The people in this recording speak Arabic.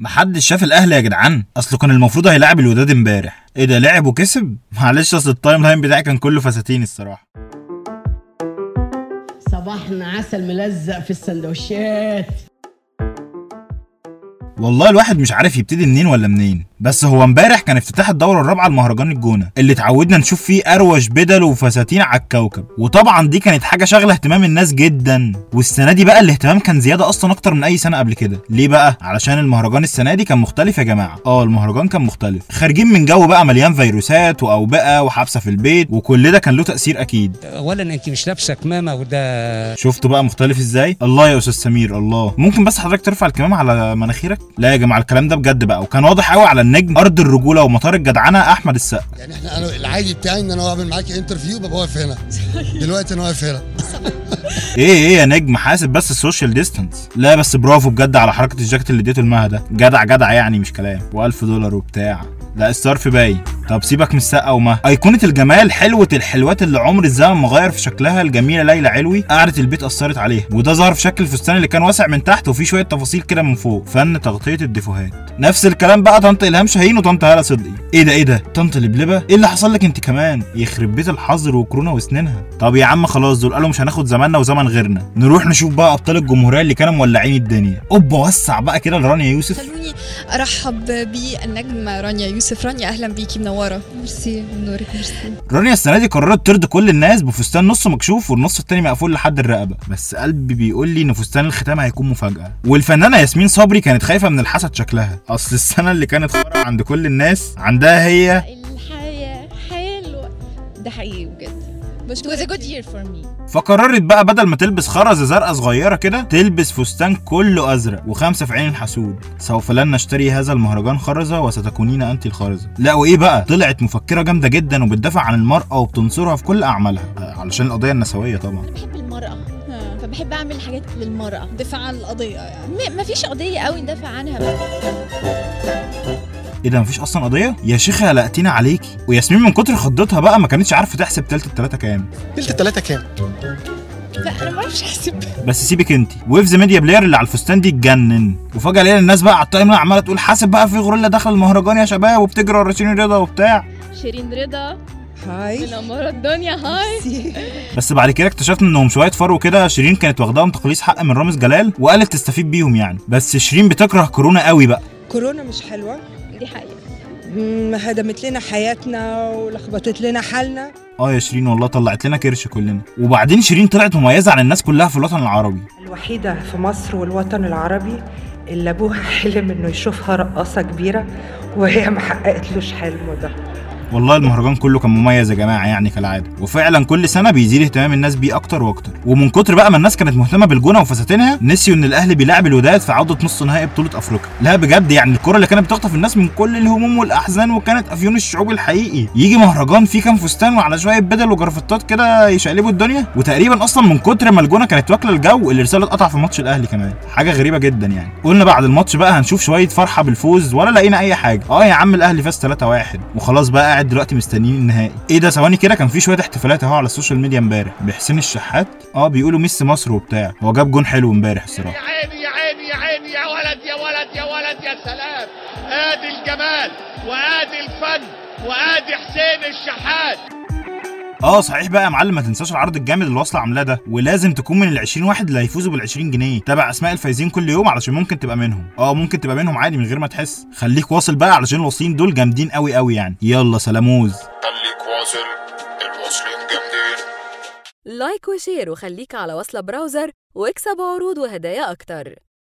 محدش شاف الأهلي يا جدعان. اصله كان المفروض هيلاعب الوداد امبارح. إيه ده لعب وكسب؟ معلش أصل ال timeline بتاعي كان كله فساتين الصراحة. صباحنا عسل ملزق في السندوتشات. والله الواحد مش عارف يبتدي منين ولا منين. بس هو امبارح كان افتتاح الدوره الرابعه لمهرجان الجونة اللي اتعودنا نشوف فيه أروش بدل وفساتين على الكوكب. وطبعا دي كانت حاجة شاغلة اهتمام الناس جدا. والسنة دي بقى الاهتمام كان زيادة أصلا أكتر من أي سنة قبل كده. ليه بقى؟ علشان المهرجان السنة دي كان مختلف يا جماعة. آه المهرجان كان مختلف. خارجين من جو بقى مليان فيروسات وأوبئة وحبسة في البيت وكل ده كان له تأثير أكيد. اولا انت مش لابسه كمامه وده شفتوا بقى مختلف إزاي؟ الله يا أستاذ سمير الله. ممكن بس حضرتك ترفع الكمام على مناخيرك؟ لا يا جماعة الكلام ده بجد بقى. وكان واضح قوي على النجم أرض الرجولة ومطار الجدعنة أحمد السقا. يعني إحنا أنا العادي بتاعي إن أنا بعمل معاكي interview ببقى واقف هنا. دلوقتي أنا واقف هنا. إيه إيه يا نجم حاسب بس ال social distance لا بس برافو بجد على حركة الجاكيت اللي اديته لمها ده جدع جدع يعني مش كلام. و1000 دولار وبتاع. لا الصرف باين. طب سيبك من السقا وما. أيقونة الجمال حلوة الحلوات اللي عمر الزمن ما غير في شكلها الجميلة ليلى علوي. قعدة البيت أثرت عليها وده ظهر في شكل الفستان اللي كان واسع من تحت وفيه شوية تفاصيل كده من فوق. فن تغطية ال defoهات. نفس الكلام بقى طنط إلهام شاهين وطنط هالة صدقي. إيه ده إيه ده؟ طنط لبلبة؟ إيه اللي حصل لك أنت كمان؟ يخرب بيت الحظر وكورونا وسنينها طب يا عم خلاص دول قالوا مش هناخد زماننا وزمن غيرنا. نروح نشوف بقى أبطال الجمهورية اللي كانوا مولعين الدنيا. أوبا وسع بقى كده لرانيا يوسف. خلوني أرحب بالنجم رانيا يوسف. رانيا أهلا بيكي منوره ميرسي نورك ميرسي. رانيا السنة دي قررت ترضي كل الناس بفستان نص مكشوف والنص التاني مقفول لحد الرقبة. بس قلبي بيقول لي إن فستان الختام هيكون مفاجأة. والفنانة ياسمين صبري كانت خايفة من الحسد شكلها. أصل السنة اللي كانت خرا عند كل الناس عندها هي الحياة حلوة. ده حقيقي بجد. It was a good year for me. فقررت بقى بدل ما تلبس خرزة زرقاء صغيرة كده تلبس فستان كله أزرق وخمسة في عين الحسود سوف لن نشتري هذا المهرجان خرزة وستكونين انت الخرزة. لا وإيه بقى؟ طلعت مفكرة جامدة جدا وبتدافع عن المرأة وبتنصرها في كل أعمالها. آه، علشان القضية النسوية طبعا. بحب المرأة. فبحب أعمل حاجات للمرأة. دفاع عن القضية. يعني ما فيش قضية قوي ندافع عنها بقى. إيه ده مفيش أصلا قضية؟ يا شيخه قلقتينا عليكي وياسمين من كتر خضتها بقى ما كانتش عارفة تحسب تلت التلاتة كام. تلت التلاتة كام؟ لا أنا ما أحسب. بس سيبك انت waves media player اللي على الفستان دي اتجنن. وفجأة لقينا الناس بقى على ال timeline عمالة تقول حاسب بقى في غوريلا داخل المهرجان يا شباب وبتجري ورا شيرين رضا وبتاع. شيرين رضا. hi. منورة الدنيا hi. بس بعد كده اكتشفنا إنهم شوية فرو كده شيرين كانت واخداهم تقليص حق من رامز جلال وقالت تستفيد بيهم يعني. بس شيرين بتكره كورونا قوي بقى. كورونا مش حلوة؟ دي حقيقة. مم، هدمت لنا حياتنا ولخبطت لنا حالنا. آه يا شيرين والله طلعت لنا كرش كلنا. وبعدين شيرين طلعت مميزة عن الناس كلها في الوطن العربي. الوحيدة في مصر والوطن العربي اللي أبوها حلم إنه يشوفها رقاصة كبيرة وهي ما حققتلوش حلمه ده. والله المهرجان كله كان مميز يا جماعة يعني كالعاده وفعلا كل سنة بيزيد اهتمام الناس بيه أكتر وأكتر. ومن كتر بقى ما الناس كانت مهتمة بالجونة وفساتينها نسيوا إن الأهلي بيلعب الوداد في عودة نص نهائي بطولة أفريقيا. لا بجد يعني الكرة اللي كانت بتخطف الناس من كل الهموم والأحزان وكانت أفيون الشعوب الحقيقي. يجي مهرجان فيه كام فستان وعلى شوية بدل وجرافطات كده يشقلبوا الدنيا. وتقريبا أصلا من كتر ما الجونة كانت واكلة الجو الارسال اتقطع في ماتش الأهلي كمان. حاجة غريبة جدا يعني. قلنا بعد الماتش بقى هنشوف شوية فرحة بالفوز ولا لقينا أي حاجة. آه يا عم الأهلي فاز 3-1 وخلاص بقى قاعد دلوقتي مستنيين النهائي. إيه ده؟ ثواني كده كان في شوية احتفالات أهو على ال social media امبارح. بحسين الشحات؟ آه بيقولوا ميسي مصر وبتاع. هو جاب جون حلو امبارح الصراحة. عيني يا عيني يا عيني يا ولد يا ولد يا ولد يا سلام. آدي الجمال وآدي الفن وآدي حسين الشحات. آه صحيح بقى يا معلم ما تنساش العرض الجامد اللي واصلة عاملاه ده ولازم تكون من ال 20 واحد اللي هيفوزوا بال 20 جنيه. تابع أسماء الفايزين كل يوم علشان ممكن تبقى منهم. آه ممكن تبقى منهم عادي من غير ما تحس. خليك واصل بقى علشان الواصلين دول جامدين قوي قوي يعني. يلا سلاموز. خليك واصل الواصلين جامدين. like و share وخليك على واصلة browser واكسب عروض وهدايا أكتر.